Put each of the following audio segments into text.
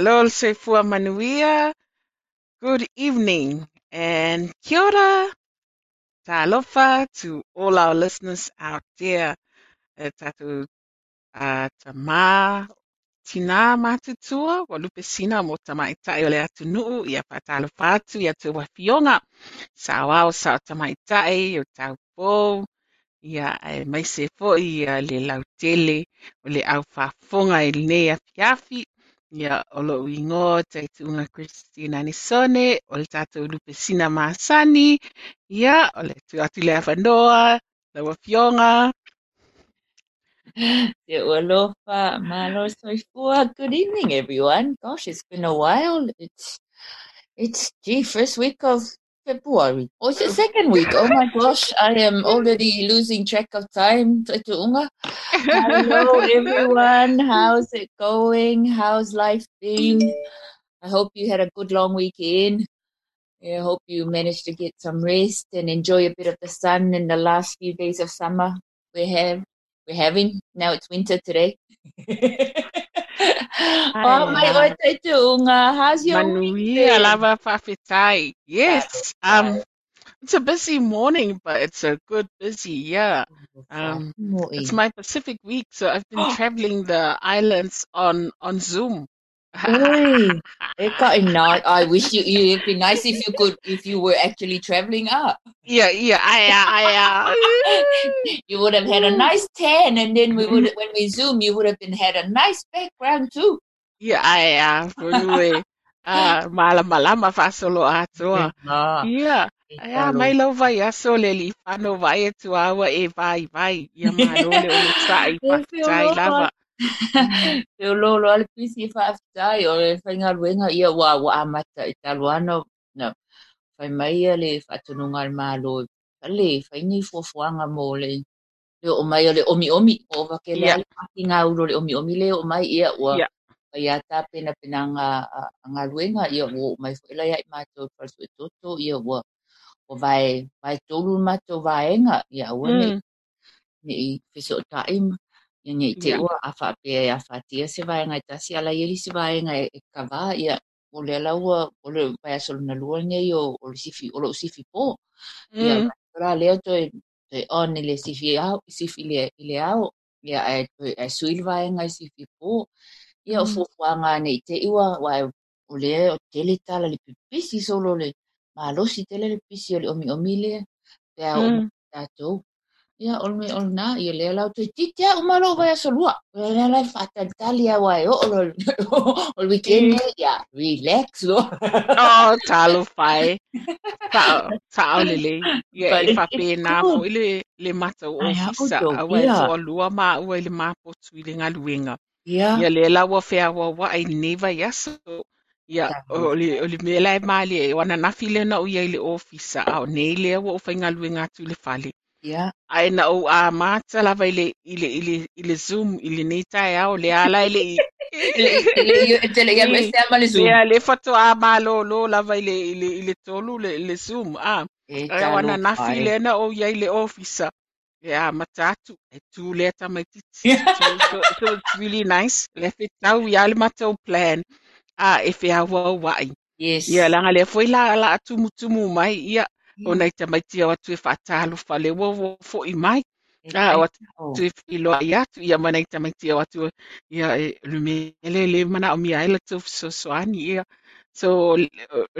Malol Sefua Manuia. Good evening and kia ora. Talofa to all our listeners out there. E tatu uh, tama tina matutua, walupe sina mo tamaitai ole atu nuu, ia patalofa atu, ia te wafionga. Sa wao sa tamaitai, o tau pou. Ia e mai se fo'i ia le lautele o le au whafonga i nei afiafi. Ia o lo ingo te tunga Christina Nisone, o le tatou lupe sina masani. Ia o le tu atu le awhanoa, le wafionga. Te alofa, malo soifua. Good evening, everyone. Gosh, it's been a while. It's, it's, gee, first week of February. Oh, it's the second week. Oh my gosh, I am already losing track of time. Hello, everyone. How's it going? How's life been? I hope you had a good long weekend. I hope you managed to get some rest and enjoy a bit of the sun in the last few days of summer we have we're having. Now it's winter today. oh my god, how's your Manuia lava whawhitai. Yes, um, it's a busy morning, but it's a good busy, yeah. Um, It's my Pacific week, so I've been traveling the islands on on Zoom. Oi, it got nice. I wish you. you- It'd be nice if you could, if you were actually traveling up. yeah, yeah, I, uh, I, uh, You would have had a nice tan, and then we would, mm-hmm. when we zoom, you would have been had a nice background too. yeah, I, uh, for Ah, mala malama fasolo atoa. Ah, Yeah, yeah, mai lau vai aso le li whano vai e tu awa e vai vai. Ia malo le o le tai E whio whakatai loa. lava. Te lolo ale pisi whaafitai o le whainga ruenga ia wa wa amata i taluano. No, whai mai ia le whatununga al malo. Pale, whaini fuafuanga mo le le o mai o le omi omi o wake le Yeah. ale paki ngā uro le omi omi le o mai ia ua Yeah. Wai ata pena pena ngā a- ngā ruenga ia o mai whaila ia i mātou palsu e toto ia ua o vai vai tolu mātou vaenga ia ua nei Mm, ni i whese o ia nei te ua a whaapea e a whaatia se vaenga i tasi ala ieri se vaenga e, e kawā ia o le ala ua o le vai asolo na lua nei o, o le sifi o le sifi po ia mm, ra leo toi toi on i le sifi au sifi le i le au ia e toi e sui le vaenga i sifi po ia o Mm. fuafuanga nei te iwa wa o le o tele tala le pipisi solo le malosi tele le pisi o le omi omi le pea o mm. Ia o me o na ia le lau te tite o malo vai asolua o le lai whatatali a wai o o le o le weekend ia relax lo Oh, talo whai. Tao, tao lele. Ia But e it- whapena it's good. fo i le, le mata o Ai, hau ofisa. tau, Awa e ia. toa lua ma i le mapotu i le ngaluenga. ia Ia le laua whea wa wa ai neva yaso. Ia o le o le mela e mali e wana nafi le na uia i le ofisa. Ao nei le wa o whai ngaluenga atu i le fale. Ia Ai na o a mata lava i le, i le, i le, i le Zoom, i le nei tae ao, le ala i le i. tele tele tele ia me se ama le zoom Lea le fatu a malo lo lava i le, i le, i le tolu le, le Zoom. Ah. e Ai wana talo nafi whai. le na o ia i le ofisa. Yeah, matatu. E tū lea tamai titi. so, so, so it's really nice. Le fe tau i ale matau plan. A e fe awa wai. yes Ia langa le foi la la tumu tumu mai. Ia o nei tamai tia watu e whatalu fale wo wo fo i mai. Ah, o oh. tu e whiloa i atu. Ia manai tamai tia watu. Ia e lumele le mana o mia ele tu so soani. Ia. So le,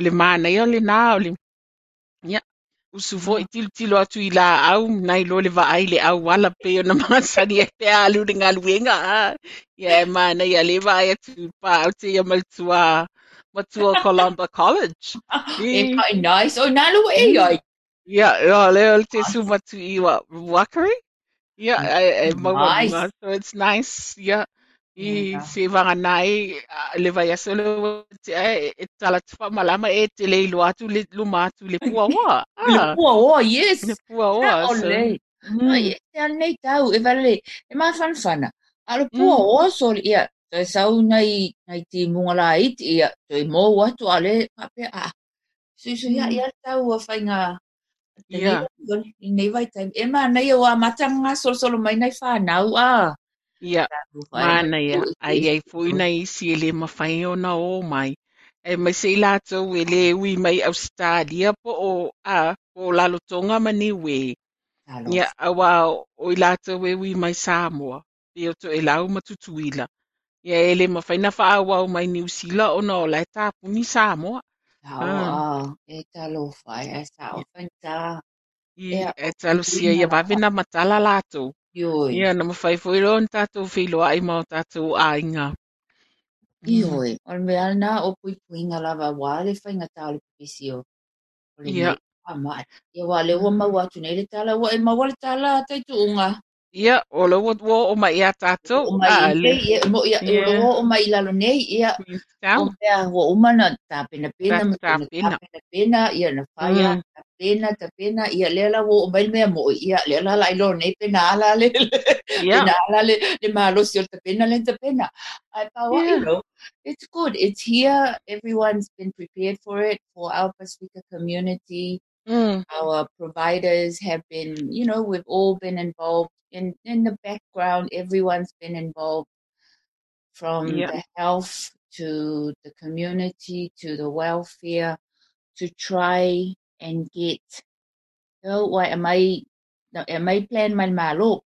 le mana ia le nā o le. Ia. Usu vo i tilu tilu atu i la au. Nai lo le vaai le au wala pe o na masani e pe alu le ngaluenga. Ah. Ia e mana ia le vai atu pa au te ia maltua. Matua Columba College. e kai nice o nalo e ai Ia, ia, leo le te sumatu i wa Wakari. Ia, e, maua Nice. So it's nice. Ia, i se wanga nai, le vai aso le e, tala tupa malama e te le ilo atu le luma atu le pua wa. le pua o yes le pua o wa. So, mm, ai te ana nei tau e vale e ma fan fana a le pua o so ia te sau nei nei ti munga la it ia te mo watu ale a so so ia ia tau a fainga te Ia. nei nei vai tai e ma nei o a matanga sol sol mai nei fa nau a ia, mana ia. Ai ai fui na isi e le mawhai o na o mai. E mai se lato e le ui mai Australia po o a po lalo tonga mani we. Ia, awa o i lata we wi mai Samoa. O to e lau matutuila. Ia e le mawhaina whaawa mai New Zealand o na o lai tāpu ni Samoa. Ah, e talo fai, e sa o. I Ia, e talo sia ia wawena matala lato. Ioi, Ia na mawhai fwoi ro na tātou whiloa ai mau tātou a inga. ioi. O me ana o pui pui nga lava wale fai nga tau le o. Le Ia. nei. Ia wa le ua mau atu nei le tala, wa e mau tala tai tu unga. Ia, o lo wo wo o mai ia tātou. O mai A i ia, mo ia, o lo o mai lalo nei, ia. O mea, wa umana, ta pena pena, Ta- ma ta pena ta pena pena, ia na whaia, Mm. ta pena, ta pena, ia lela wo o mai mea mo, ia lela la ilo nei pena ala le. Pena ala le, le malos yo te pena le te pena. I Yeah. you know, it's good. It's here. Everyone's been prepared for it. For our Pacifica community, mm, our providers have been, you know, we've all been involved in in the background. Everyone's been involved from the health to the community to the welfare to try and get. You know, why am I? e mai plan mai malo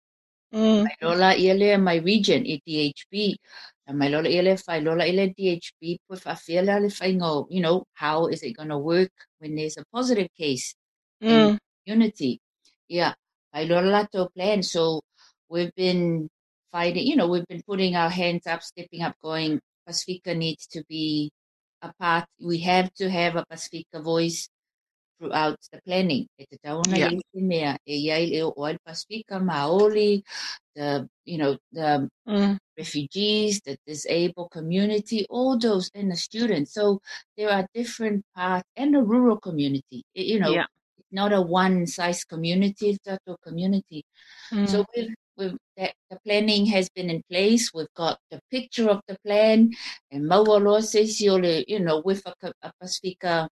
Mm. mai lola ia le mai region i DHB na mai lola ia le fai lola i le DHB po fa fela le fai you know how is it going to work when there's a positive case Mm. community. Yeah, I learned a lot to plan. So we've been fighting, you know, we've been putting our hands up, stepping up, going, Pacifica needs to be a part. We have to have a Pacifica voice throughout the planning. E te tauna Yeah. i mea, e iai e o oal Pacifica, Maoli, the, you know, the Mm. refugees, the disabled community, all those, and the students. So there are different parts, and the rural community. You know, Yeah. not a one size community, it's a community. Mm. So we've, the planning has been in place. We've got the picture of the plan, and Mawalo says you know, with a, a Pacifica,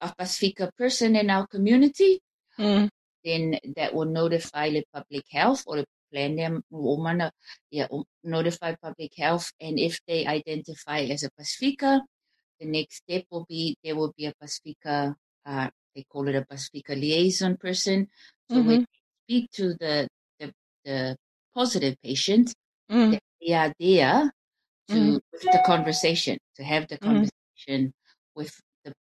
a Pacifica person in our community, Mm. then that will notify the public health or the plan them woman yeah um, notify public health and if they identify as a pacifica the next step will be there will be a pacifica uh, they call it a pacifica liaison person so when Mhm. they speak to the the, the positive patient Mm. they are there to Mm. with the conversation to have the Mm. conversation with the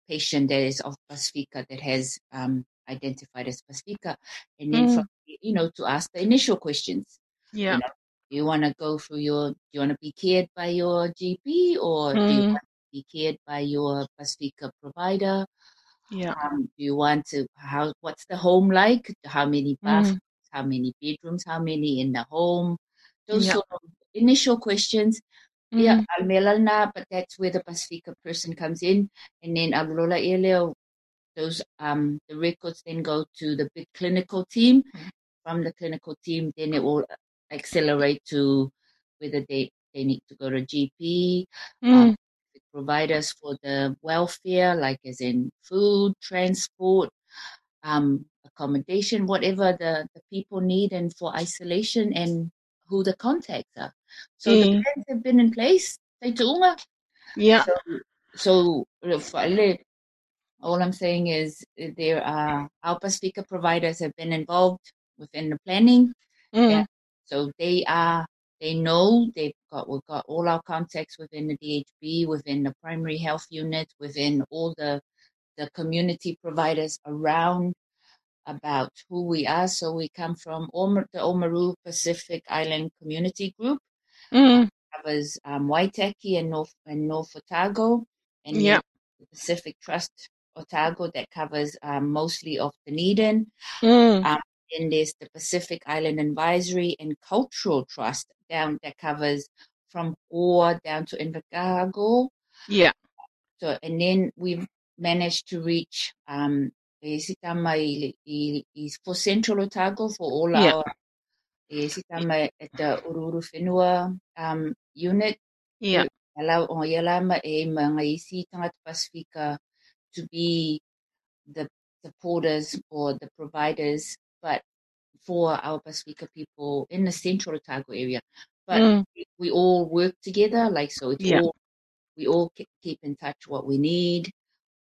patient that is of Pacifica that has um, identified as Pacifica, and then Mm. from you know to ask the initial questions. Yeah. You know, do you want to go through your? Do you want to be cared by your GP or do you Mm. want to be cared by your Pacifica provider? Yeah. Um, do you want to? How? What's the home like? How many Mm. How many bedrooms? How many in the home? Those Yeah. sort of initial questions. Yeah, Mm. Almela na, but that's where the Pacifica person comes in, and then Alola Eleo, those um the records then go to the big clinical team. From the clinical team, then it will accelerate to whether they they need to go to GP, Mm. providers for the welfare, like as in food, transport, um, accommodation, whatever the, the people need, and for isolation and who the contacts are. So the Mm. plans have been in place. Te tuunga. Yeah. So, so all I'm saying is uh, there are our speaker providers have been involved within the planning. Mm. Yeah. So they are they know they've got we've got all our contacts within the DHB, within the primary health unit, within all the the community providers around about who we are. So we come from Omer, the Oamaru Pacific Island Community Group, Mm. covers um, Waitaki and North and North Otago, and Yeah. the Pacific Trust Otago that covers um, mostly of Dunedin. Mm. Um, then there's the Pacific Island Advisory and Cultural Trust down that covers from Gore down to Invercargill. Yeah. So, and then we've managed to reach um, e sitama i, i, i, for Central Otago for all Yeah. our sitama the Ururu Whenua um, unit. Yeah. Allow o ia lama e mga isi tangata Pacifica to be the supporters or the providers, but for our Pacifica people in the Central Otago area. But Mm. we all work together, like so. It's Yeah. all we all keep in touch what we need,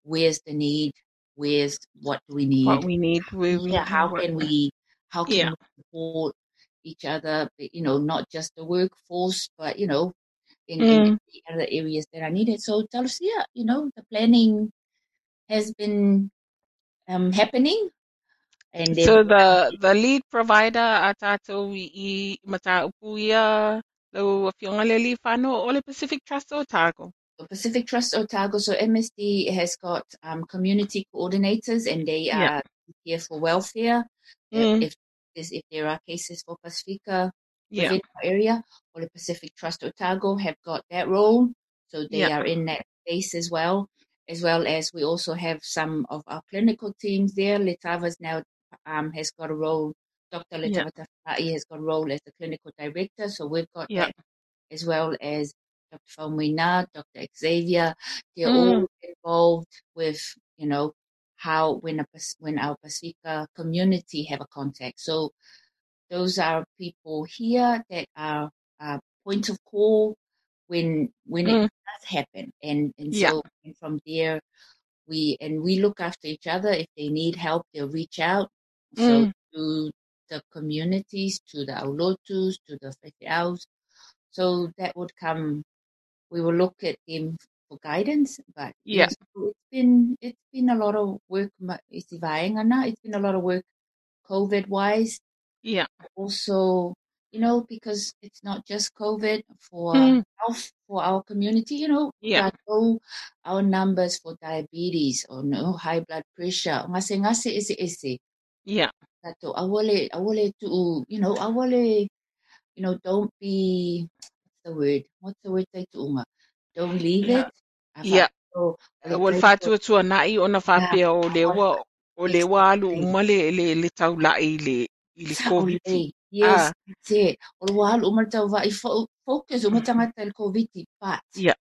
where's the need, where's what do we need, What we need, we yeah, how can we how can Yeah. we support each other, you know, not just the workforce, but you know, in, in Mm. the other areas that are needed. So tell us, yeah, you know, the planning has been um, happening, and then So the the lead provider a tātou i i mataupu ia lau a whionga leli whānau o le Pacific Trust Otago. So Pacific Trust Otago, so MSD has got um, community coordinators and they Yeah. are here for welfare. Mm. If, if if there are cases for Pacifica Yeah. within our area, or the Pacific Trust Otago have got that role. So they Yeah. are in that space as well, as well as we also have some of our clinical teams there. Letava's now um, has got a role. Dr. Yeah. Tafai has got a role as the clinical director. So we've got Yeah. that as well as Dr. Faumuina, Dr. Xavier. They're Mm. all involved with, you know, how when a when our Pacifica community have a contact. So those are people here that are uh, point of call when when Mm. it does happen, and and Yeah. so and from there we and we look after each other. If they need help, they'll reach out. So Mm. to the communities, to the aulotus, to the whateaus. So that would come, we will look at them guidance, but Yeah. it's been, it's been a lot of work, vaengana, it's been a lot of work COVID wise. Yeah. Also, you know, because it's not just COVID for Mm. health for our community, you know, Yeah. our numbers for diabetes or no high blood pressure. Ngase ngase isi isi. Yeah. Tato awale awale to you know awale you know don't be what's the word what's the word tai tuunga don't leave Yeah. it. Yeah. ole Wal tai fatu tua nai ona whapea o le Yeah. wa o le wa alu Exactly. uma le le le tau lai le i le COVID. Ole. Yes, Ah. that's it. Ole wahal umarta wa i fo- focus umarta el COVID but Yeah.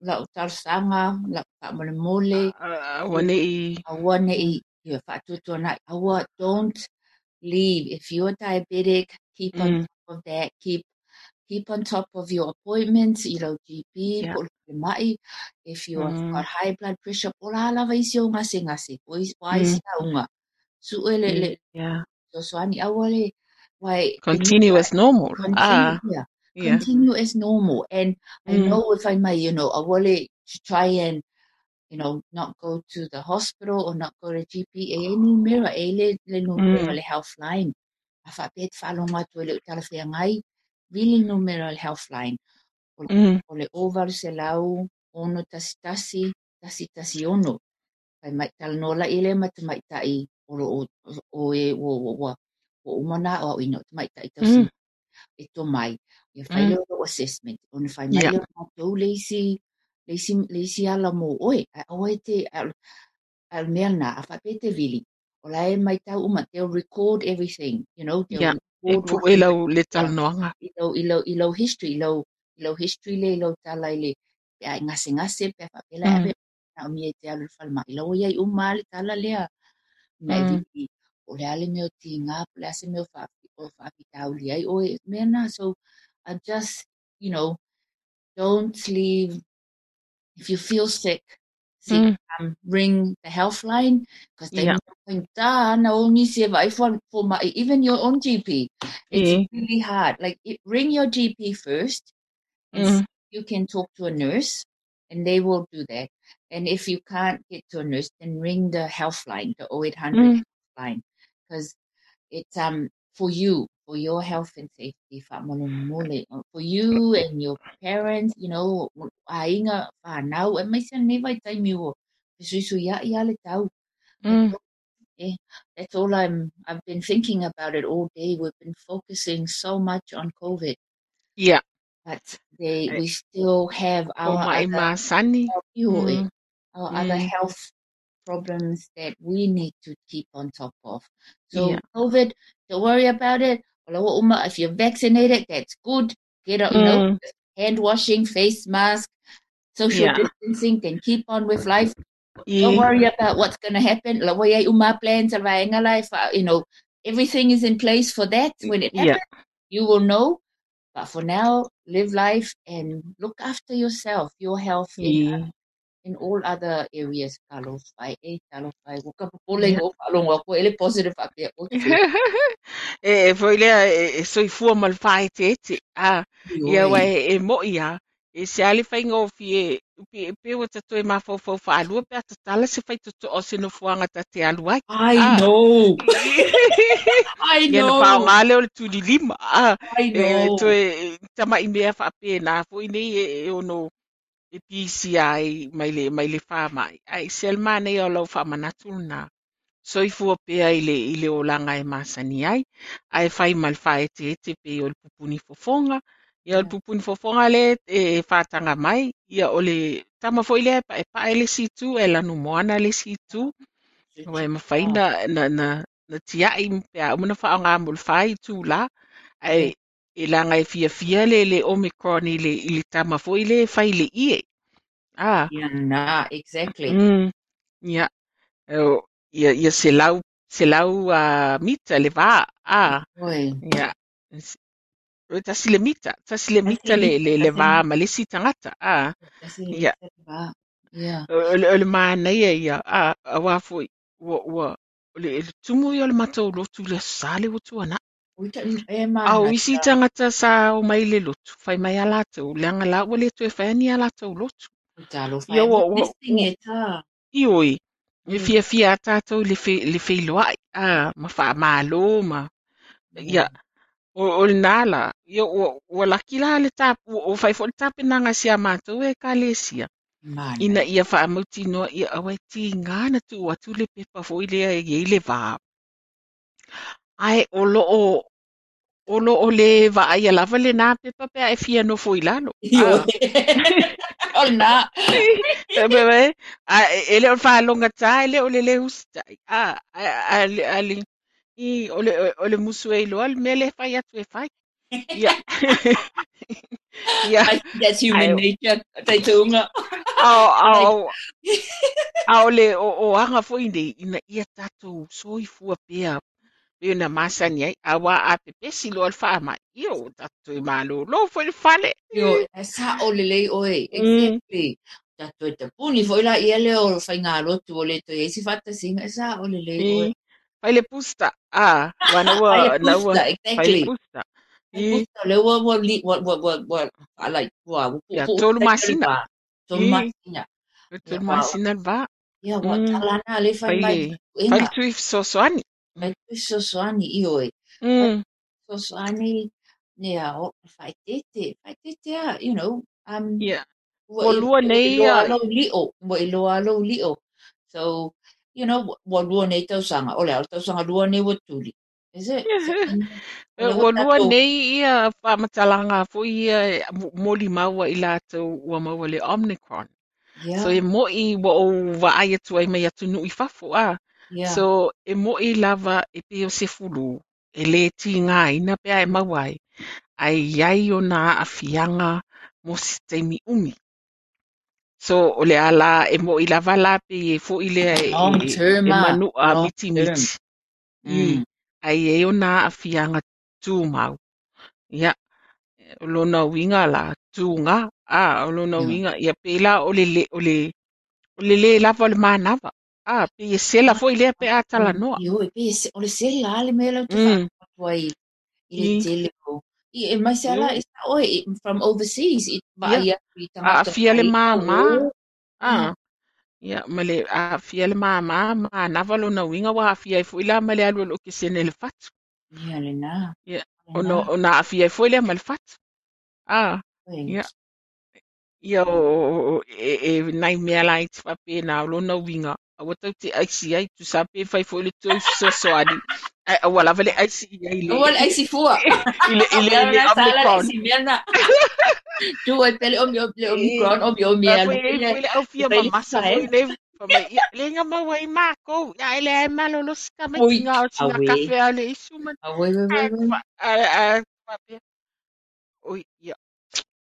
la utar sanga la pa mole mole Uh, wane i awane i you fatu na awa don't leave if you're diabetic keep on Mm. top of that keep keep on top of your appointments you know GP Yeah. mai if you've Mm. got high blood pressure po la la vai sio ngase ngase po is wai Mm. sa unga su ele le Yeah. so swani awale why Continue as normal. continue Ah. yeah, Yeah. continue as normal and I Mm. know if I may you know awale to try and you know, not go to the hospital or not go to GP, e ni mera, e le, le numero Mm. le health line. A wha pet whalonga tu e le utala whea ngai, really numero le health line. O, Mm. o le ovaru se lau, ono tasi tasi, tasi tasi ono. Kai mai tala nola i le mata mai tai, o, o, o e, o, o, o, o umana o ino, mai tai tau Mm. e to mai. Ia whai Mm. o assessment. O na whai mai Yeah. leo mātou leisi, leisi, leisi ala mo oe. A oe te, al, al mea nā, a whape te vili. O la e mai tau uma, they'll record everything, you know, they'll Yeah. E record pu what e lau le tal noanga. i lau, i lau, i lau history, i lau, i lau history le, i lau tala i le, pe ai ngase ngase, pe a whapela Mm. mm. ave, na o mia te alu whalma. I lau iai uma le tala lea, mai Mm. vili, o le ale meo ti ngā, po le ase meo whapi, o whapi tau li ai, o e mea nā, so, I just, you know, don't leave, if you feel sick, Mm. um, ring the health line, because they Yeah. yeah. da na only vai for for my even your own GP. It's Mm. really hard. Like it, ring your GP first, and Mm. you can talk to a nurse, and they will do that. And if you can't get to a nurse, then ring the health line, the 0800 Mm. line, because it's um for you, for your health and safety, fa mole mole, uh, for you and your parents, you know, ainga fa now, and my son never time you. Susu ya ya le tau. Mm. Eh, that's all I'm. I've been thinking about it all day. We've been focusing so much on COVID, Yeah. but they Eh, we still have O our mai other you, eh, Mm. our other Mm. health problems that we need to keep on top of. So Yeah. COVID, don't worry about it. Walawa uma, If you're vaccinated, that's good. Get out, you know, Mm. hand washing, face mask, social Yeah. distancing. Then keep on with life. Don't worry about what's going to happen. La way uma plans sa vaenga life, you know, everything is in place for that. When it Yeah. happens, you will know. But for now, live life and look after yourself, your health Yeah. In all other areas. Kalo fai e, kalo fai. Waka eh, papoling Yeah. o kalo wako ele positive ape o te e foi lea e, soifua ma le faetete a ia e, e moʻi a e se ale faiga ofi e pe e pe ua tatoe mafaufau faalua pe a tatala se faitotoʻo se nofuaga tate alu ai eh. I Ah. know. I ia na know. paoga lea o le tulilima a ah. I eh, know. toe tamaʻi mea faapena foʻi nei e ai mai le mai le famaʻi ai se ale manei o lau faamanatu lona soifua pea i le i le olaga e masani ai. Ae fai ma le faeteete pe o le pupuni fofoga ia o le mm. pupuni fofoga le e fataga mai. Ia o le tama foʻi lea e paʻepaʻe le situ e lanu moana le situ. Ua e mafai ah. na na na na tiaʻi pe a uma na faaaogā mo le fai tula ae e laga e fiafia le le omicron i le i le tama foʻi le faileʻie a Yeah, nah, exactly. mm, ia o- ia ia se lau se lau a mita le vā a Oi. ia o tasi le mita tasi le mita le le le tasi vā le- ma le si tagata a That's it. Yeah. That's it. Yeah. o le o le mānaia ia a a wā foʻi ua ua o le, le tumu i o le matou lotu le sale o tu ana. Ui ta e mana. Au isi tangata sa o mai le lotu, fai mai a lātou, le anga la wale tu e whai ani a lātou lotu. Ui ta lo Ia, fai. wa- wa- Missing e ta. I oi, e Mm. fia fia a tātou le whi, le whi loa, ah, ma wha mālo, ma, ia, o, o le nāla, ia, o, o laki la le tap, o, o whai fo le tape nanga si a mātou e ka le sia. Mana. Ina ia wha amauti noa, ia awai ti ngāna tu atu le pepa fo i le e i le vā. Ai, o lo o, o lo le va lava le nā pepa pe e fia no fo i lalo. Io. Ah. O na. E be be, a ele o fa longa ta, ele o le le usta. A a le le i o le o le musu e lo al mele fai atu e fai. Ia. Ia. That's human nature. Tai tunga. Ao ao ao le o o anga foi nei ina ia soi fua pea. Masani ai awa a pe pesi lo al fa mai. Io tatu i malo lo foi le fale. Yo, e sa o le lei oe. Mm. Exactly. Tato e te puni foi la ia le o fai ngā lotu o le to e si fata singa e sa o le lei oe. Fai le pusta. Ah, wana wa na wa. Fai le pusta. Ai pusta, le wa wa li, wa wa wa wa, I like, wa, wa, tolu masina. Tolu masina. Ya, masina va. Ia, wa Mm. talana le fai mai. le fai Inga, tu sosoani. Mai tu sosoani i oe. Mm. Sosoani, ne a o, fai tete, fai tete a, you know, um, Yeah. Wa i- lua i nei a alo li'o, wa i loa alo li'o. So, you know, wa lua nei tausanga, o le au tausanga lua nei wa tuli. Is it? So, wa lua nei ia whamatalanga fo ia mo- moli maua i lātou ua maua le Omicron. Yeah, So e mo'i wa o wa ai atu ai mai atu nui fafo a. yeah. So e mo'i lava e pe o se fulu. E le ti ngā ina pe ai. Ai iai o nā afianga mo teimi umi. So o le ala e mo'i lava la pe e fo i le e, Long e, term e manu a long miti term. miti. I, Mm. ai e o nā afianga tū mau. Ia, o lona winga la tūnga. A, o lona Yeah. winga. Ia pēla o le le, o le, o le le lava o le mānawa. A, pe e sela fo i lea pe a tala noa. Yo, e pe se- o le se la le mea lau te wha Mm. atua i, i le I. tele o. I, e mai se ala, Yo. e sa oe, i- from overseas, i wa Ia. ia i A tangata afia le pai. māmā. Oh, A, ia, ma le a afia le māmā. Mānawa lona winga wa afia i fo i la ma le alua lo ke sene le fatu. Ia le nā. Ia, Le o no, nā. o nā afia i fo i lea ma le fatu. A, Oe. ia. Ia o, o, o e, e nai mea lai te whapena o lona winga. A watau te aisi ai tu sa pe fai fo i le tui so so ani. Ai, a wala vale aisi i ai le. O wale ai si fua. I le, i le, i le Ia sala le Omicron. si mea na. Tu ai pele o mi o le Omicron o mi o mi Ai, ala fo i pele. fo i le au fia Pele mamasa fae. fo i le. Fa mai, ia, le nga maua i mako. Ia, ele ai malo lo sika mai Ui, tinga o tinga awe. kafe a le isu man. A we we we Ai, we. fa, a, a, whapea. Ui, ia.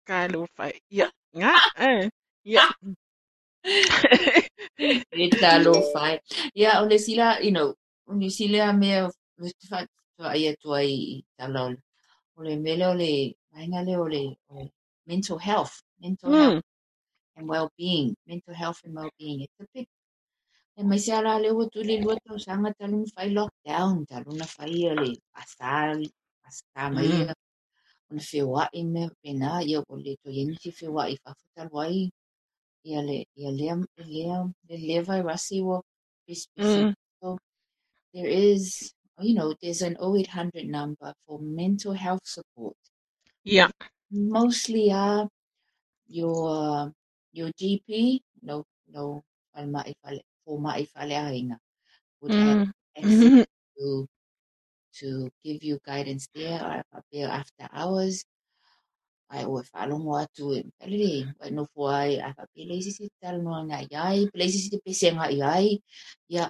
Ka lo fai. Ia, nga, eh. Ia. E talo fai. Ia o le sila, you know, o le sila mea tua ai atua i tala o le o le mele o le mainga le o le mental health, mental health Mm, and well-being, mental health and well-being. It's a big E mai se ala le ua tuli lua tau sanga talu na fai lockdown, talu na fai o le pasal, pasal mai mm. ia, ona na i me pena, ia o le to si whiwa i ai, ia le, ia lea, le lea, le lea vai. Mm. So there is, you know, there's an 0800 number for mental health support. Ia. Mostly are your, your GP, no, no, alma i fale, for ma i ainga, would have Mm. access Mhm. to to give you guidance there or I be after hours. I o fa lo mo atu e pele wa no fo ai a fa pele si si tal no nga ai pele si si te pese nga ai ya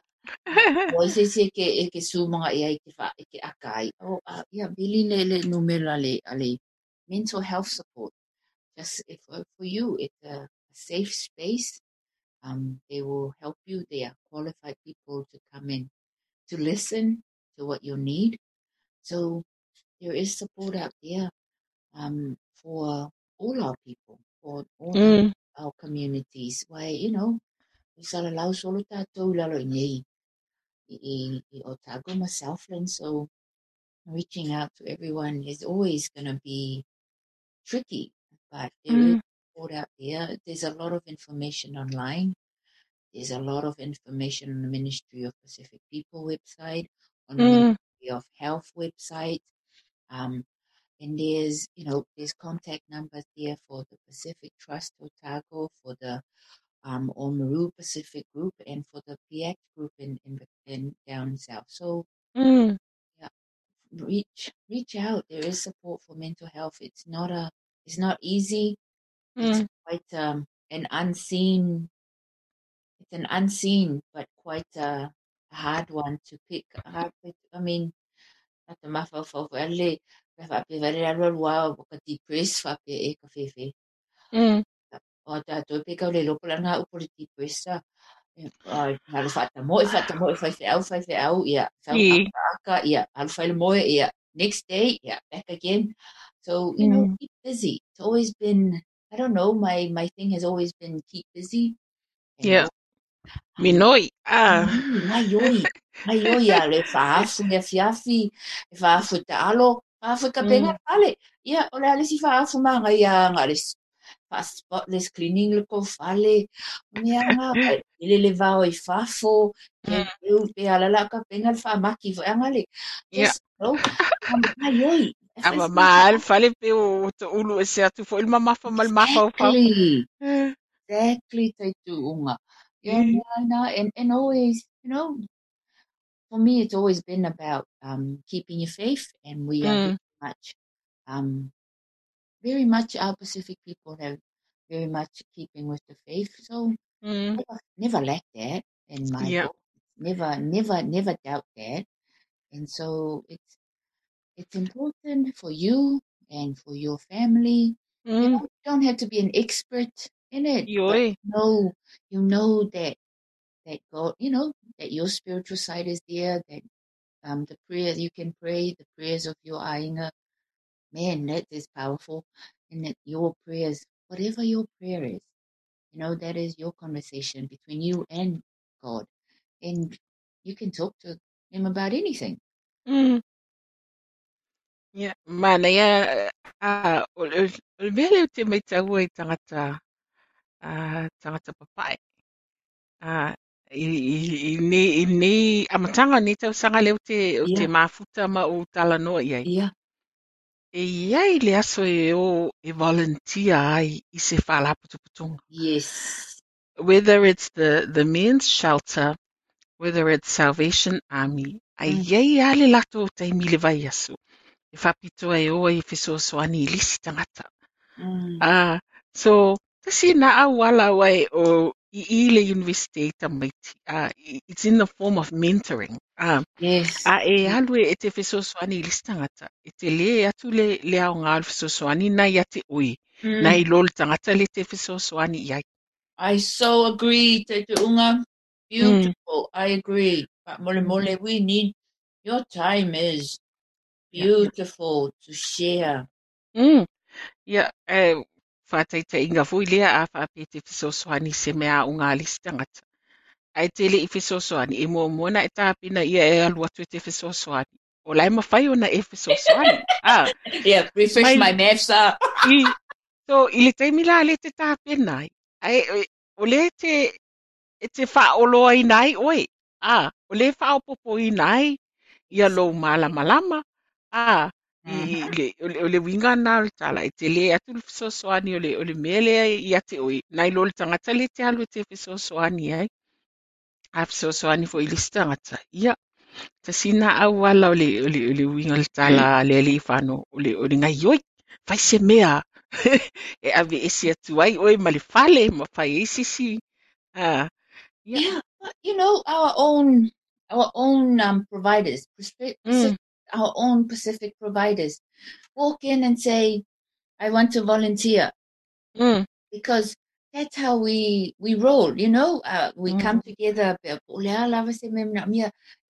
o se se ke e ke su mga ai ke fa e ke akai o a ya bili le le numero ale ale mental health support just if uh, for you it's a, a safe space um they will help you they are qualified people to come in to listen to what you need so there is support out there um, for all our people, for all Mm. our communities. Why, you know, we sala lau solo tātou lalo i i, i Otago myself, and so reaching out to everyone is always going to be tricky, but there is Mm. support out there. There's a lot of information online. There's a lot of information on the Ministry of Pacific People website, on the Mm. Ministry of Health website. Um, and there's, you know, there's contact numbers there for the Pacific Trust Otago, for the um, Oamaru Pacific Group, and for the PX Group in, in, in down south. So Mm. reach reach out. There is support for mental health. It's not a it's not easy. Mm. It's quite um, an unseen it's an unseen but quite a, hard one to pick. Hard. I mean, at the mafa for vale, fa pe vale alo wa ka depress fa pe e ka fefe. Mm. O ta to pe ka le lo pula nga upo le depress halu fata mo e fata mo e fai fe au fai fe au ia. Sau Yeah. aka ia. Halu fai le mo e ia. Next day, yeah, back again. So, you know, Mm. keep busy. It's always been I don't know, my my thing has always been keep busy. Yeah. Minoi. Ah. Mm, Ai oi, ai oi a le whaafu le fiafi, e whaafu te alo, whaafu ka penga pale. Ia, o le alesi whaafu manga ia ngā le s- wha spotless cleaning le ko mea ngā, ai, ele le vau i whafo, ke Mm. eu pe alala ka penga le whaamaki whaanga le. Yeah. Just, no, um, ai oi. e Ama mal fale pe o te ulu e se atu fo ilma mafa mal mafa o fa. Exactly. Exactly te tuunga. Yeah. Yeah, no, and, and always, you know, for me, it's always been about um, keeping your faith, and we are Mm. very much, um, very much our Pacific people have very much keeping with the faith. So Mm. never, never lack that in my Yeah. book. Never, never, never doubt that. And so it's it's important for you and for your family. You Mm. know, you don't have to be an expert in it. You know you know that that God, you know, that your spiritual side is there, that um the prayer you can pray, the prayers of your ainga, man, that is powerful. And that your prayers, whatever your prayer is, you know, that is your conversation between you and God. And you can talk to him about anything. Mm. Yeah. Mana ia ah o o o mele te mai tau i tangata ah tangata papai. Ah i i i ni i ni amatanga ni tau sanga leo te o te mafuta ma o tala noa iai. Yeah. E iai le aso e o e volunteer ai i se whalaputuputunga. Yes. Whether it's the, the men's shelter, whether it's Salvation Army, ai Mm. iai ale lato o taimi le vai aso. E whapito ai o i whisosoani i lisi tangata. Mm. Ah, so, tasi na au ala wai o i i le university e tamaiti. Ah, i- it's in the form of mentoring. Ah, Yes. a e alue e te whisosoani i lisi tangata. E te le atu le, le au ngā whisosoani nai a te ui. Mm. Nai lol tangata le te whisosoani i ai. I so agree, Te Unga. Beautiful. I agree. But mole mole, we need your time is Yeah. beautiful to share. Mm. Ia, e, whātaita inga fui lea a whāpē te whisosoani se mea o ngā lisi tangata. Ai tele i whisosoani, e mua mona e tāpina ia e alu atu e te fesoasoani O lai mawhai ona e ah, Yeah, refresh My- my maths up. i, so, i le taimi la le te tapena ai. Ai, e, o le te, e te whaoloa i nai, oi. Ah, o le whaopopo ai nai, ia lou malama a Ah, i, le, o le, winga o le tala, i te le atu le whisosoani o le, o le mele i ate oi. Nai lo le tangata le te alu e te whisosoani ai. A whisosoani fo i le tangata. Ia, ta sina au ala o le, o le, o le winga le tala le le i whano, o le, o le oi. Fai se mea. e ave esi atu ai, oi ma le fale, ma fai e sisi. Ah, Yeah. Yeah, you know our own our own um, providers, Pacific, Mm. Our own Pacific providers, walk in and say, "I want to volunteer," mm, because that's how we we roll. You know, uh, we Mm. come together.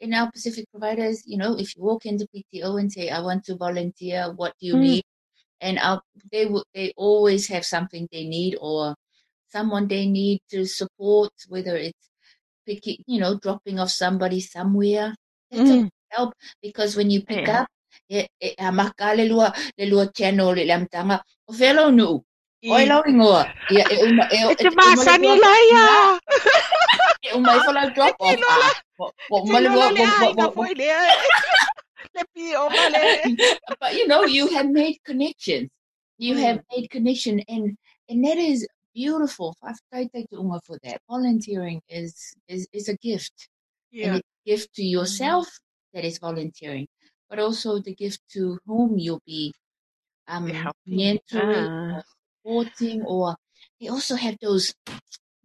In our Pacific providers, you know, if you walk into PTO and say, "I want to volunteer," what do you Mm. need? And our, they will they always have something they need or someone they need to support, whether it's picking, you know, dropping off somebody somewhere. That's Mm. Help because when you pick Yeah. up, a maka le lua le lua channel le lam tanga o felo nu. O I- lo ingoa. Ia e uma e te māsani lai a. E uma i whala drop off. Te lola- ah. Wa- wa- Te ma le lola wa- le wa- ai wa- ka wa- foi lea. Le pi o male. but you know you have made connections you Mm. have made connection and and that is beautiful I've tried to unga for that volunteering is is is a gift and Yeah. it's a gift to yourself that is volunteering but also the gift to whom you'll be um mentoring Ah. or supporting or they also have those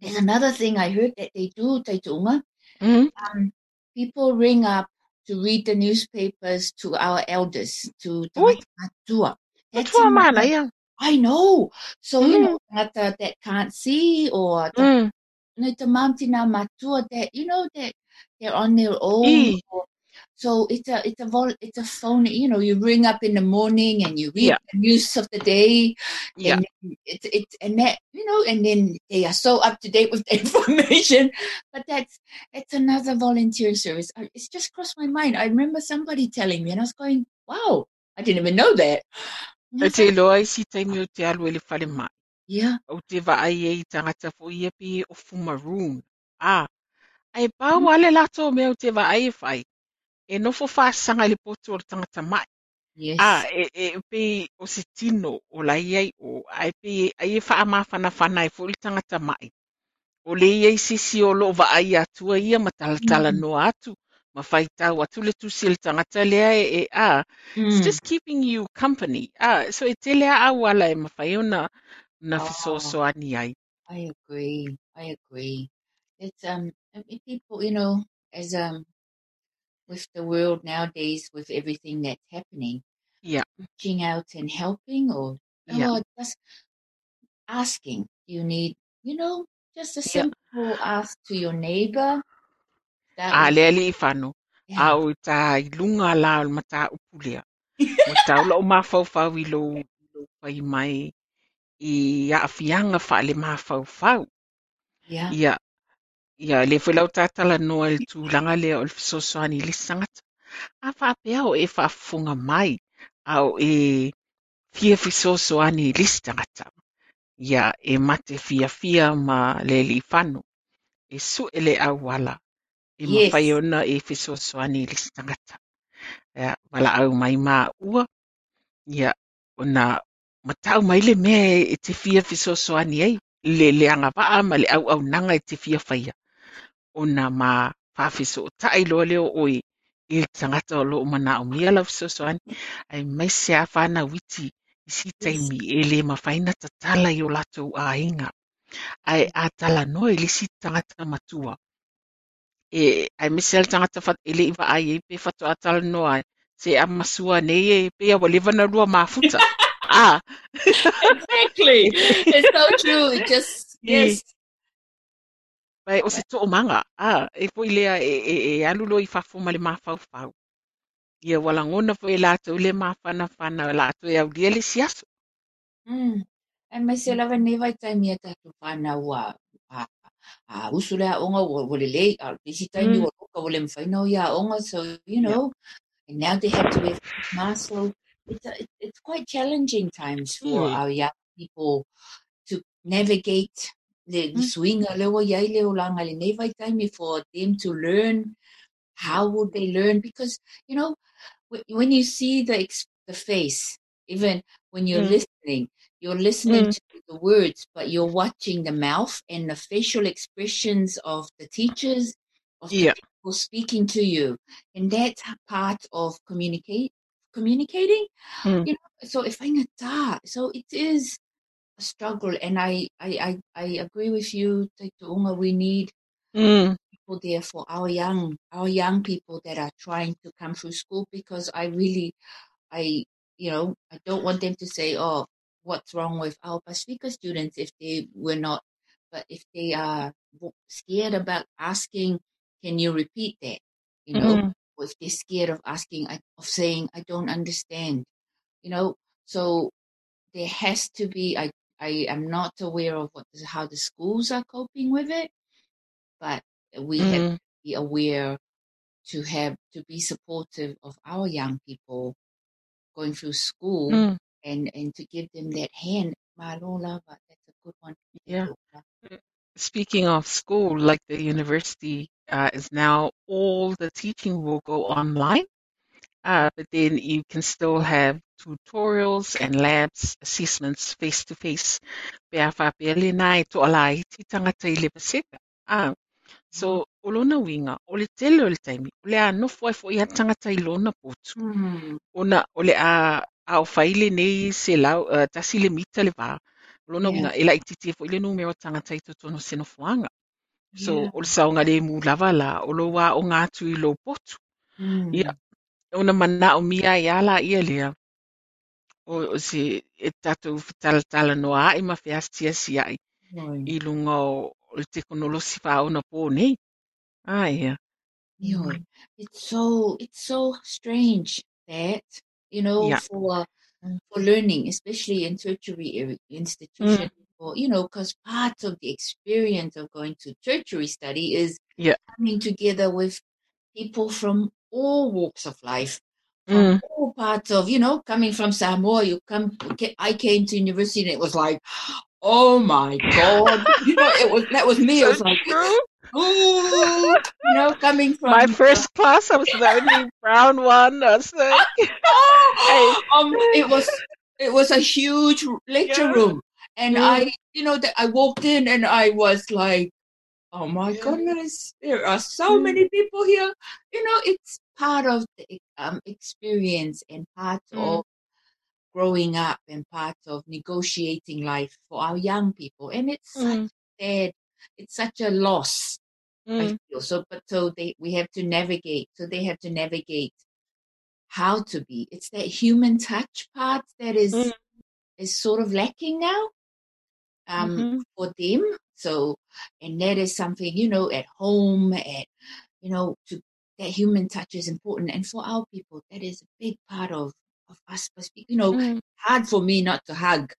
there's another thing I heard that they do Taitunga. Mm. Um, people ring up to read the newspapers to our elders, to Oi. Matua. That's Tua another- I know. So, you Mm. know, tangata that can't see or the, Mm. no, the Mamtina Matua that, you know, that they're on their own. I. or- so it's a it's a vol- it's a phone. You know, you ring up in the morning and you read Yeah. the news of the day, Yeah. and it's it's and that you know, and then they are so up to date with the information. But that's it's another volunteer service. I- It's just crossed my mind. I remember somebody telling me, and I was going, "Wow, I didn't even know that." I te loa i si taimi o te alu e le whale mai. yeah, O te vaai e i tangata fo ia pi o fumaroon. Ah. Ai pau ale lato o te vaai e whai. E nofo le poto o le tangata mai. yes, Ah, e, e pe o se tino o iai o ai pe ai e wha mawhana whana fo i tangata mai. O le iai sisi o vaai atua ia ma talatala Mm. no atu. Ma atu le tusi le lea e, e a. It's Mm. just keeping you company. Ah, so e te lea au ala e mawhai o na, Oh. fisoso ani ai. I agree. I agree. It's um people, you know, as um with the world nowadays with everything that's happening, Yeah. reaching out and helping or Yeah. or just asking. You need, you know, just a Yeah. simple ask to your neighbor. A lea li i whano. yeah. A o tā lunga la o mata upulea. O tā ula o mawhauwhau i lo, i lo pai mai i a awhianga wha le mawhauwhau. yeah. Ia, ia le whelau tātala noa le tūlanga lea o le fisosoani i le sangata. A whapea o e whaafunga mai au e fia fisosoani i le tangata. Ia e mate fia fia ma le li whanu. E su e le au wala. E Yes. mawhai ona e fisosoani i le tangata. Ia, wala au mai mā ua. Ia, ona matau mai le mea e te fia fisosoani ai. Le leanga waa ma le au au nanga e te fia whaia. Ona ma whawhiso o tai loa leo oi i le tangata o loo mana o mia lau fisosoani. Ai mai se a whana witi i si taimi e le mawhaina tatala i o latou a inga. Ai a tala noa i le si tangata matua. E, ai mese al tangata fat e le iwa ai pe fatu a tala noa ai. Se a masua nei e pe a walevana rua mafuta. ah, Exactly. it's so true. It just yes. Pai o se tō manga. Ah, e po lea e, e, e alulo i whafo ma le mawhau whau. Ia wala ngona po e lātou le mawhana whana lātou e au lia le siaso. Mm. And my se lava ne vai tai mia tatu whana ua a a usule a onga wa wale le a isi tai mi Mm. wa ka wale mwhaina o ia onga so you know and now they have to wear face masks so it's a, it, it's quite challenging times for Mm. our young people to navigate the, Mm. swing a lewa langa le ne vai tai mi for them to learn how would they learn because you know when you see the the face even when you're Mm. listening you're listening Mm. to the words but you're watching the mouth and the facial expressions of the teachers of Yeah. the people speaking to you and that's part of communicate communicating Mm. you know so if I'm a da, so it is struggle and I I I, I agree with you Taituunga, we need Mm. people there for our young our young people that are trying to come through school because I really I you know I don't want them to say oh what's wrong with our Pasifika students if they were not but if they are scared about asking can you repeat that you know Mm. or if they're scared of asking of saying I don't understand you know so there has to be I I am not aware of what how the schools are coping with it but we have Mm. to be aware to have to be supportive of our young people going through school Mm. and and to give them that hand. Malola, but that's a good one. Yeah. Speaking of school, like the university uh, is now all the teaching will go online, uh, but then you can still have tutorials and labs, assessments face to face. Pea whapele nai to alai ti tangata i le paseka. So o lona winga, o le tele o le taimi, o le a nofo ai fo i a tangata i lona potu. Hmm. Ona o le a a o whaile nei se lau, uh, tasi le mita le wā. Lona Yeah. winga, e la i titi e fo i le numero tangata i totono seno fuanga. So, Yeah. o le saunga le mu lava la, o lo wā o ngā tu i lo potu. Ia, ona mana o mia i ala ia lea. O, se e tatou whetala tala noa ai ma whiastia si ai i o, le pō nei. Ai, ia. Yo, it's so it's so strange that you know Yeah. for um, for learning, especially in tertiary institution, mm. or you know, because part of the experience of going to tertiary study is Yeah. coming together with people from all walks of life, Mm. all parts of you know, coming from Samoa. You come, I came to university and it was like, oh my god, you know, it was that was me. It was So like, true. ooh, you know, coming from My first class, I was the only brown one. I was like, Oh, um, it was it was a huge lecture Yeah. room, and Yeah. I, you know, that I walked in and I was like, "Oh my Yeah. goodness, there are so Mm. many people here." You know, it's part of the um, experience and part Mm. of growing up and part of negotiating life for our young people, and it's such Mm. sad. It's such a loss. I Mm. feel so, but so they we have to navigate. So they have to navigate how to be. It's that human touch part that is Mm. is sort of lacking now um, Mhm. for them. So, and that is something you know at home, at you know, to that human touch is important, and for our people, that is a big part of of us. You know, Mm. hard for me not to hug,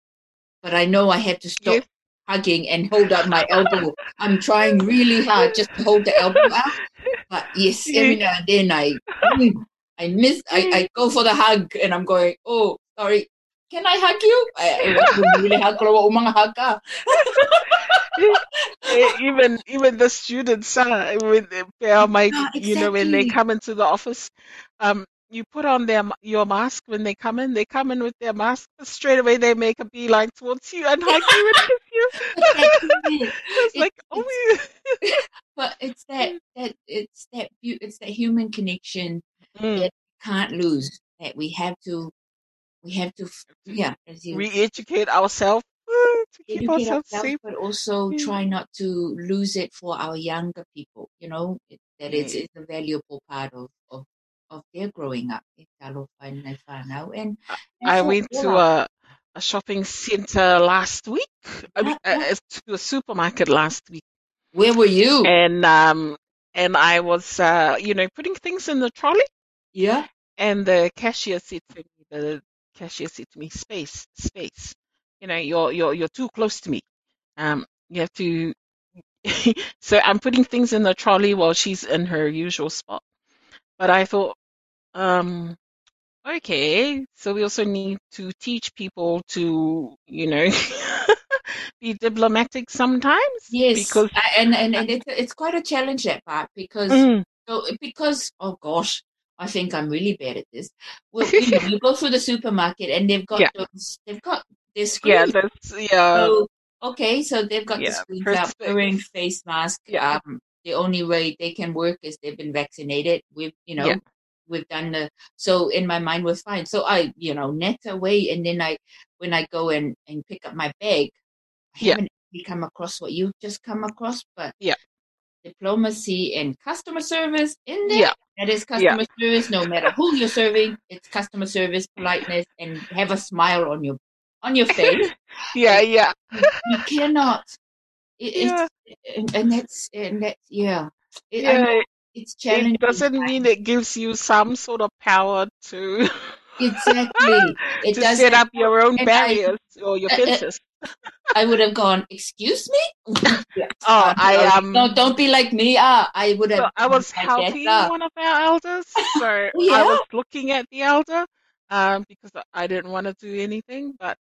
but I know I had to stop hugging and hold up my elbow. I'm trying really hard just to hold the elbow out. But yes, every now and then I I miss I, I go for the hug and I'm going, oh sorry, can I hug you? I, I really hug kalau mga hug ka. Eh, even even the students uh, with uh, my Yeah, you know when they come into the office um you put on their your mask when they come in they come in with their mask straight away they make a beeline towards you and hug you and kiss you But that's it. it's like oh we- But it's that that it's that it's that human connection Mm. that we can't lose. That we have to we have to yeah as you re-educate ourselves uh, to keep educate ourselves safe but also Mm. try not to lose it for our younger people. You know, it, that it's, Yeah. it's a valuable part of, of, of their growing up. Talo whai nei whānau. And, and I for went to a a shopping center last week I mean, Yeah, yeah. uh, to a supermarket last week where were you? and um and I was uh you know putting things in the trolley yeah. and the cashier said to me the cashier said to me space space. You know you're you're you're too close to me. Um you have to so I'm putting things in the trolley while she's in her usual spot. But I thought um okay so we also need to teach people to you know be diplomatic sometimes Yes. because and, and, and it's, it's quite a challenge that part because Mm, So because oh gosh, I think I'm really bad at this. Well, you know, you go through the supermarket and they've got Yeah. those, they've got their yeah that's yeah so okay, so they've got the yeah screens out, perspective. wearing face mask. Yeah. Um, the only way they can work is they've been vaccinated. We've you know Yeah. we've done the so in my mind we're fine. So I you know net away and then I when I go and and pick up my bag, I Yeah. haven't come across what you've just come across, but Yeah. Diplomacy and customer service in there. yeah That is customer service, no matter who you're serving. It's customer service, politeness, and have a smile on your on your face. yeah yeah you cannot. It, Yeah. It's and, and that's and that's yeah. It, yeah it's challenging. it doesn't mean it gives you some sort of power to exactly. It to does set up your own and I- barriers or your uh, uh, fences I would have gone, excuse me? Oh, I um. no, don't be like me. Ah, I would have. So I was helping one of our elders, so I was looking at the elder, um, because I didn't want to do anything. But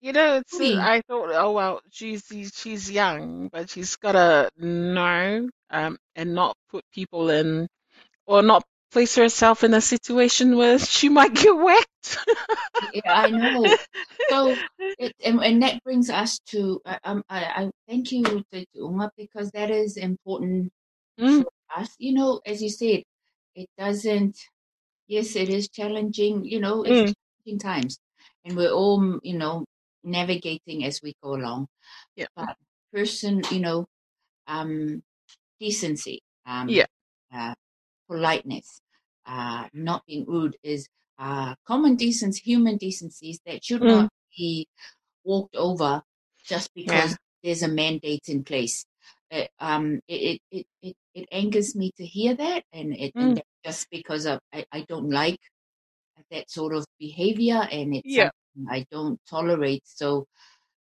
you know, it's. I thought, oh well, she's she's young, but she's gotta know, um, and not put people in, or not place herself in a situation where she might get whacked. Yeah, I know. So, it, and, and that brings us to, um, I, I thank you, Tuunga, because that is important Mm, for us. You know, as you said, it doesn't, yes, it is challenging, you know, it's Mm. challenging times. And we're all, you know, navigating as we go along. Yeah. But person, you know, um, decency, um, Yeah. uh, politeness, uh, not being rude is uh, common decency, human decencies that should Mm. not be walked over just because there's a mandate in place. Uh, um, it, it, it, it angers me to hear that, and, it, Mm. and just because of, I, I don't like that sort of behavior, and it's Yeah. I don't tolerate. So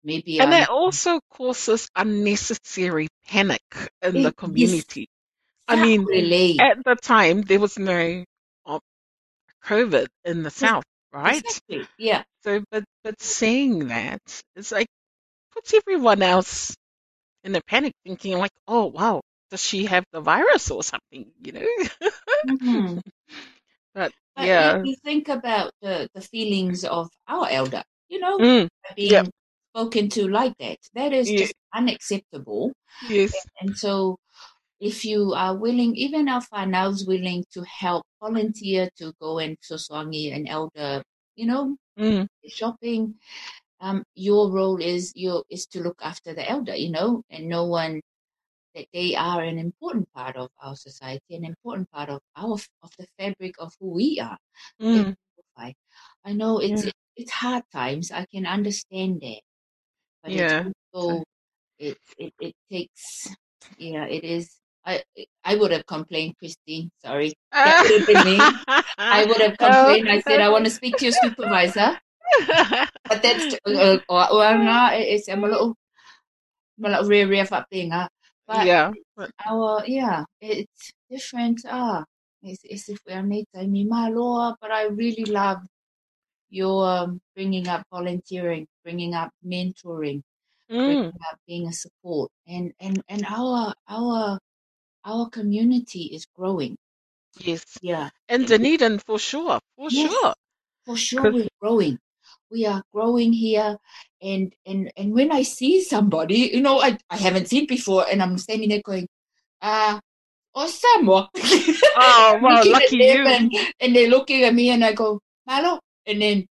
maybe And I'm that also causes unnecessary panic in It- the community. I mean, really At the time, there was no um, COVID in the south, right? exactly yeah. So, but but saying that, it's like puts everyone else in a panic, thinking like, oh wow, does she have the virus or something? You know? Mhm. but But yeah, if you think about the, the feelings of our elder, you know, Mm, being Yep. spoken to like that, that is Yeah. just unacceptable. yes, And so, if you are willing, even our whānau's willing to help, volunteer to go and soswangi an elder, you know, mm, shopping, um, your role is your is to look after the elder, you know, and no one that they are an important part of our society, an important part of our of the fabric of who we are. mm, I I know it's Yeah. it's hard times. I can understand that, but Yeah. it's also it, it it takes yeah it is. I I would have complained, Christine. Sorry, that would have been me. I would have complained. I said I want to speak to your supervisor, but that's uh, uh, well, no, it's I'm a little, I'm a little rear rear up being uh, but yeah, our yeah, it's different. Ah, it's, it's if we're native me maloa, but I really love your um, bringing up volunteering, bringing up mentoring, mm, bringing up being a support, and and and our our our community is growing. yes, Yeah, and Dunedin for sure, for Yes. sure. for sure we're growing. We are growing here, and and and when I see somebody, you know, I I haven't seen before, and I'm standing there going, ah. Oh, Samoa. Oh well, lucky you. And, and they're looking at me and I go, Malo. And then,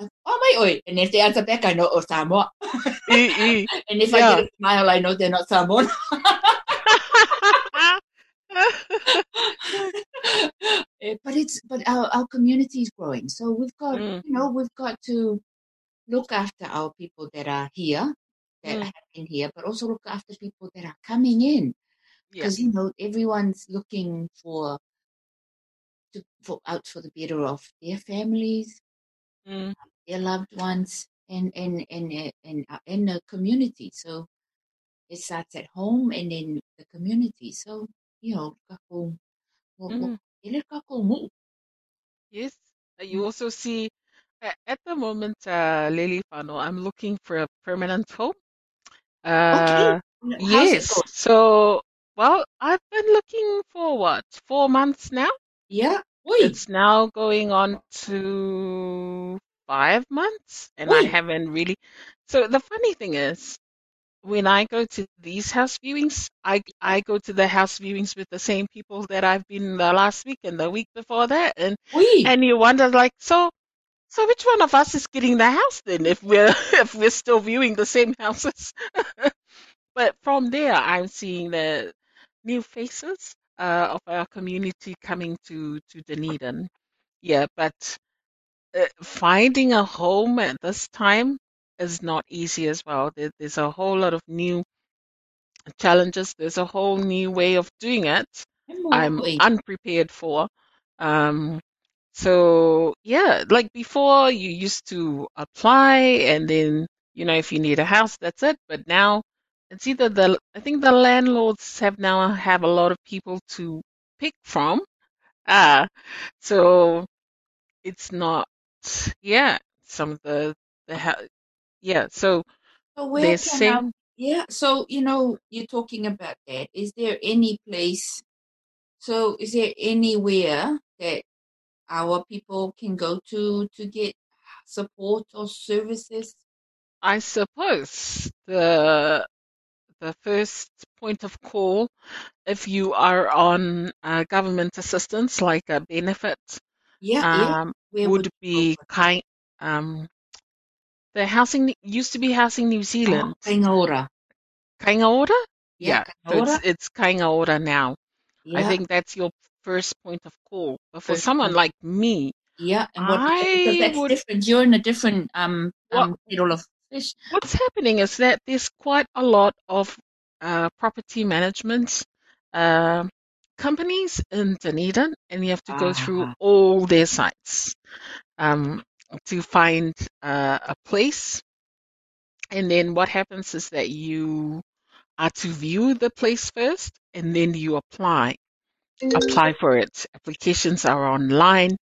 oh, my, oi. And if they answer back, I know, oh, Samoa. And if I Yeah. get a smile, I know they're not Samoan. But it's, but our, our community is growing. So we've got, Mm. you know, we've got to look after our people that are here, that Mm. have been here, but also look after people that are coming in. Yeah. Because, you know, everyone's looking for, to, for out for the better of their families, Mm, their loved ones and and and uh, and uh, in the community. So it starts at home and in the community. So you know, kako mo mo mm. ele kako mo. Yes. Uh, You also see, a- at the moment, uh, Lily Fano, I'm looking for a permanent home. Okay. Uh, How's it yes. going? So, well, I've been looking for what, four months now? Yeah. Oi. It's now going on to five months, and I Oi. haven't really. So the funny thing is, when I go to these house viewings, I I go to the house viewings with the same people that I've been the last week and the week before that, and Oi. and you wonder like, so so which one of us is getting the house then if we're if we're still viewing the same houses? But from there, I'm seeing the new faces uh, of our community coming to to Dunedin. Yeah, but uh, finding a home at this time is not easy as well. There, there's a whole lot of new challenges. There's a whole new way of doing it. I'm unprepared for. Um, so yeah, like before, you used to apply and then you know, if you need a house, that's it. But now it's either the, I think the landlords have now have a lot of people to pick from. Uh, so it's not, yeah, some of the, the, yeah, so So where they're can saying, um yeah, so you know, you're talking about that. Is there any place so is there anywhere that our people can go to to get support or services? I suppose the, the first point of call, if you are on uh, government assistance, like a benefit, Yeah, yeah. um, Where would would you go be for that? kind, um, the housing used to be Housing New Oh, Zealand. Kāinga Ora. Kaingaora? Yeah, Yeah, so it's Kāinga Ora. it's Kāinga Ora now. I think that's your first point of call. But for first someone point. like me, Yeah, and what because I that's would different. You're in a different um what um of fish. what's happening is that there's quite a lot of uh, property management uh, companies in Dunedin, and you have to go through Ah, all their sites um, to find uh, a place. And then what happens is that you are to view the place first, and then you apply. Apply for it. Applications are online.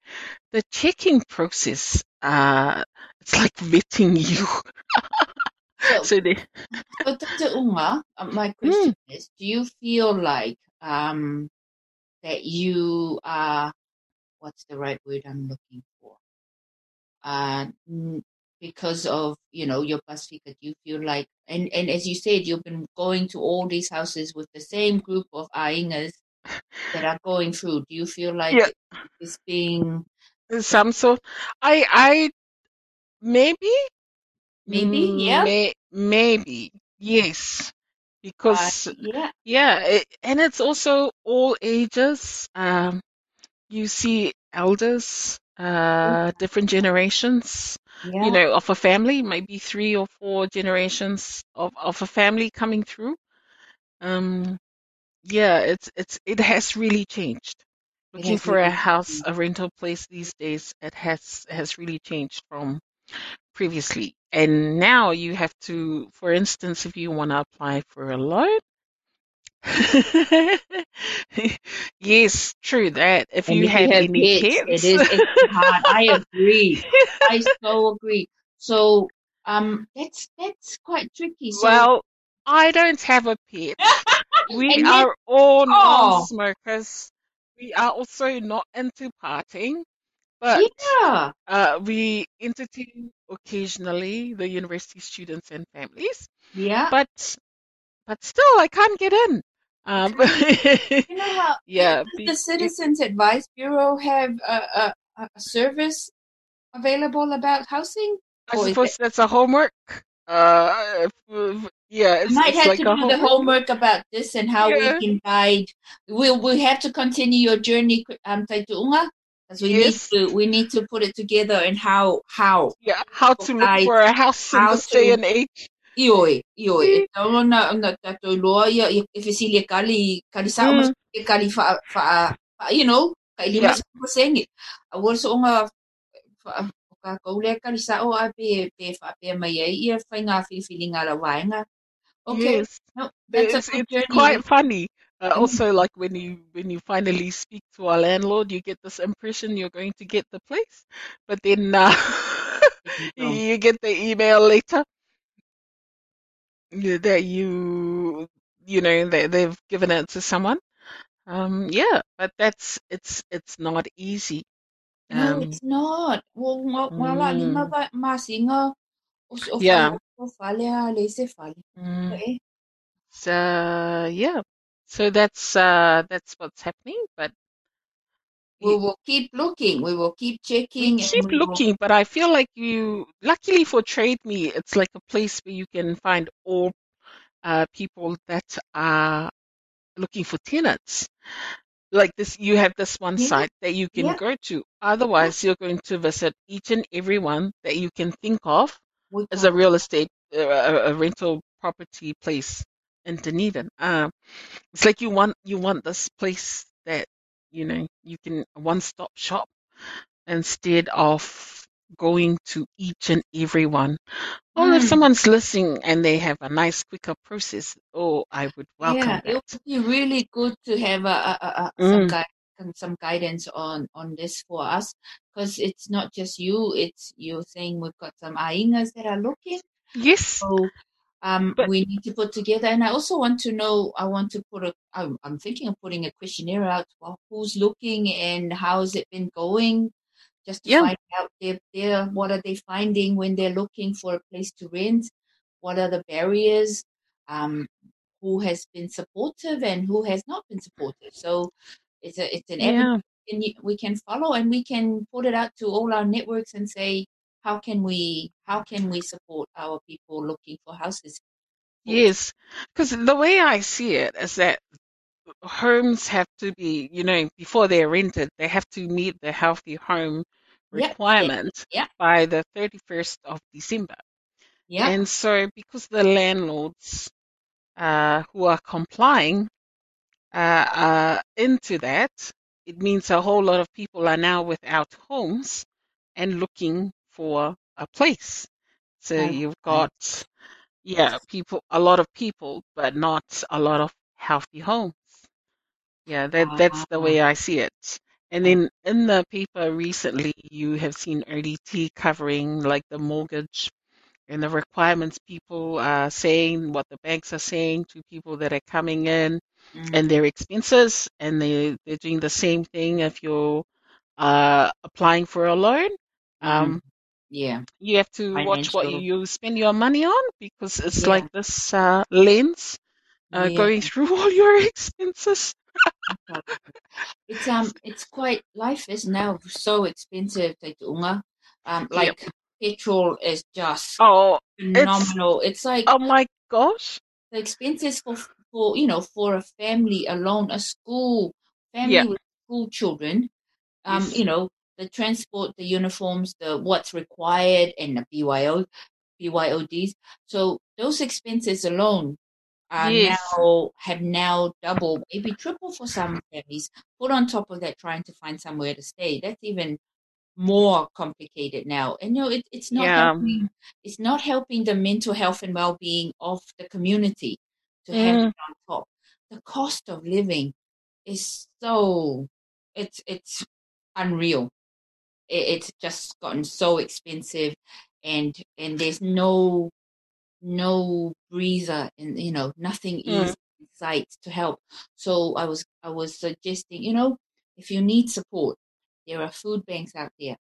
The checking process, uh, it's like vetting you. so So they, so Dr. Unga, uh, my mm, question is, do you feel like um that you are what's the right word I'm looking for? Uh, because of you know your Pasifika, do you feel like and and as you said, you've been going to all these houses with the same group of aingas that are going through. Do you feel like yeah, it is being some sort. I, I maybe, maybe yeah may, maybe yes, uh because yeah yeah, it, and it's also all ages. Um, you see elders, uh, different generations, you know, of a family, maybe three or four generations of, of a family coming through. Um, yeah, it's, it's, it has really changed. Looking for a house, a rental place these days, it has, has really changed from previously. And now you have to, for instance, if you want to apply for a loan, yes, true that. If And you if you have have any pets, it is hard. I agree. I so agree. So um that's that's quite tricky. So well, I don't have a pet. We yet are all oh non-smokers. We are also not into partying, but yeah. uh, we entertain occasionally the university students and families. Yeah. But but still, I can't get in. Um, You know how yeah, be, the it, Citizens Advice Bureau have a, a, a service available about housing? I suppose that's a homework. Uh, yeah, it's might it's have like to a do the homework. homework about this and how we can guide. We'll we have to continue your journey, um, Taituunga, because we need to we need to put it together and how how yeah. How to to look for a house in this day and age. Ioi ioi. E tau na na loa ia i e kali kali sa mm, kali fa fa fa you know lima yeah, a wor so nga fa ka le kali sa o a pe pe fa pe mai ai ia fa nga fi fi nga la wainga okay yes. no that's a It's good it's quite funny. Uh, mm, also, like when you when you finally speak to our landlord, you get this impression you're going to get the place, but then uh, you get the email later yeah, that you you know that they've given it to someone. Um, yeah, but that's it's it's not easy. no Um, it's not well well wala lima mm, ba masinga o o yeah. fale o fale a le se fale Mm, so yeah. So that's uh that's what's happening, but we will keep looking we will keep we checking and keep we will looking, but I feel like you, luckily for Trade Me, it's like a place where you can find all uh people that are looking for tenants. Like this, you have this one yeah site that you can yeah go to. yeah Otherwise, you're going to visit each and every one that you can think of we as a can't real estate, uh, a, a rental property place in Dunedin. Um, it's like you want you want this place that you know you can one stop shop instead of going to each and every one. Or if Mm. someone's listening and they have a nice, quicker process, oh, I would welcome yeah, it would be really good to have a, a, a, Mm. some guide, some guidance on on this for us because it's not just you. It's you're saying we've got some aingas that are looking. Yes, So um, But- we need to put together. And I also want to know. I want to put a. I'm, I'm thinking of putting a questionnaire out. Well, who's looking and how's it been going? Just to Yeah. find out their, their what are they finding when they're looking for a place to rent. What are the barriers? Um, who has been supportive and who has not been supportive. So it's a it's an yeah, and we can follow and we can put it out to all our networks and say how can we how can we support our people looking for houses yes. Because the way I see it is that homes have to be, you know, before they're rented, they have to meet the healthy home requirement yeah. by the 31st of December. yeah And so, because the landlords uh, who are complying uh, are into that, it means a whole lot of people are now without homes and looking for a place. So Right. you've got, yeah, people, a lot of people, but not a lot of healthy homes. Yeah, that that's the way I see it. And then in the paper recently, you have seen ODT covering like the mortgage and the requirements people are saying, what the banks are saying to people that are coming in Mm. and their expenses, and they they're doing the same thing if you're uh, applying for a loan. Um, yeah you have to watch what you spend your money on because it's Yeah. like this uh, lens uh, yeah. going through all your expenses. it's um it's quite life is now so expensive um Yep. like petrol is just Oh, phenomenal it's, like oh my gosh! the expenses for for you know for a family alone a school family Yeah. with school children um Yes. you know the transport the uniforms the what's required and the BYO BYODs so those expenses alone are Yes. now have now doubled maybe triple for some families put on top of that trying to find somewhere to stay that's even more complicated now and you know it, it's not Yeah. helping it's not helping the mental health and well-being of the community to have Mm. it on top the cost of living is so it's it's unreal it's just gotten so expensive and and there's no no breather and you know nothing Mm. is in sight to help so i was i was suggesting you know if you need support there are food banks out there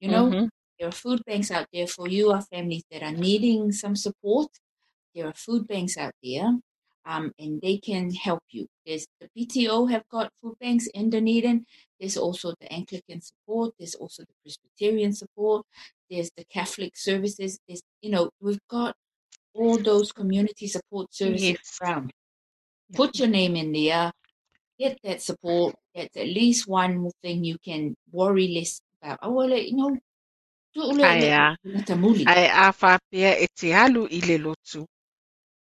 you know Mhm. there are food banks out there for you or families that are needing some support there are food banks out there um, and they can help you. There's the pto have got food banks in dunedin. There's also the anglican support. There's also the presbyterian support. There's the catholic services. There's you know we've got all those community support services Yes. around. Put your name in there. Get that support. That's at least one thing you can worry less about. Oh well you know. Ai, matamuli Ai a whapea e te alu i le lotu.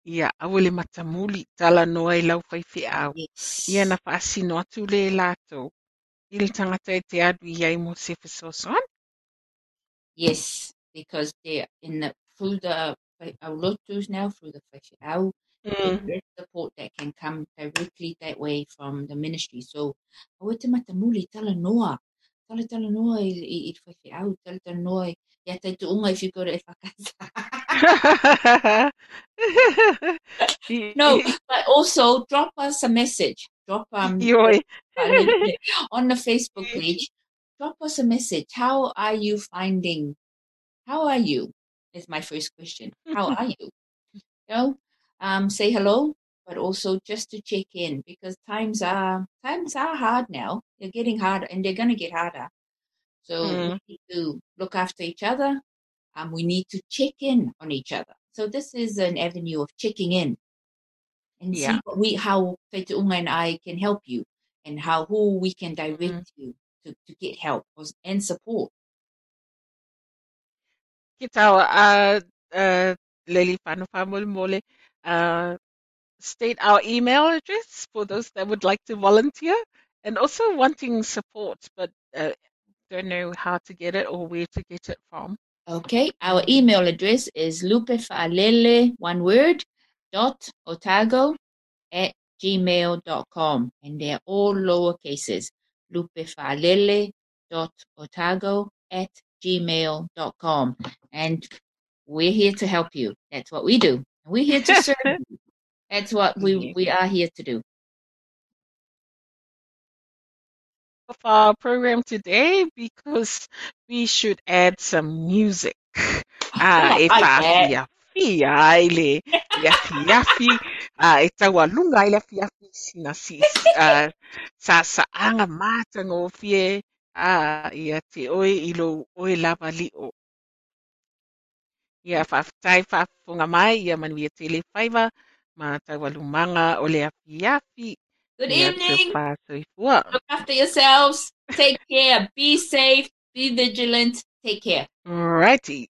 Ia, awele matamuli tala noa i lau whaiwhi yes Ia na whaasino atu le lātou. I le tangata e te adu i ai mo se whasosoan. Yes, because they're in the through the our lotus now through the Whaiwhiau, Mm. there's support that can come directly that way from the ministry. So, awa te matamuli tala noa, tala tala noa i i i Whaiwhiau, tala tala noa i ia tai tuunga if you go to e whakasa. No, but also drop us a message. Drop um on the Facebook page. Drop us a message. How are you finding? How are you? Is my first question. How are you? You know, um, say hello, but also just to check in because times are times are hard now. They're getting harder, and they're going to get harder. So Mm. we need to look after each other. Um, we need to check in on each other. So this is an avenue of checking in and see Yeah. what we how Unga and I can help you and how who we can direct you to, to get help and support. Ki taua, uh, uh, Lily Whanawhamole, uh, state our email address for those that would like to volunteer and also wanting support, but uh, don't know how to get it or where to get it from. Okay, our email address is lupefaalele, one word, dot otago at gmail.com. And they're all lower cases. lupefaalele dot otago at gmail.com. And we're here to help you. That's what we do. We're here to serve you. That's what we, we are here to do. Of our program today because we should add some music. Ah, e ai le fiafiafi ah, e tau alunga ai le fiafi sina sis ah, sa sa anga mata fie ah, ia te oe ilo oe lava li o. Ia whaafitai whaafunga mai ia manuia tele ma tau alumanga o le afiafi Good evening. Look after yourselves. Take care. Be safe. Be vigilant. Take care. Righty.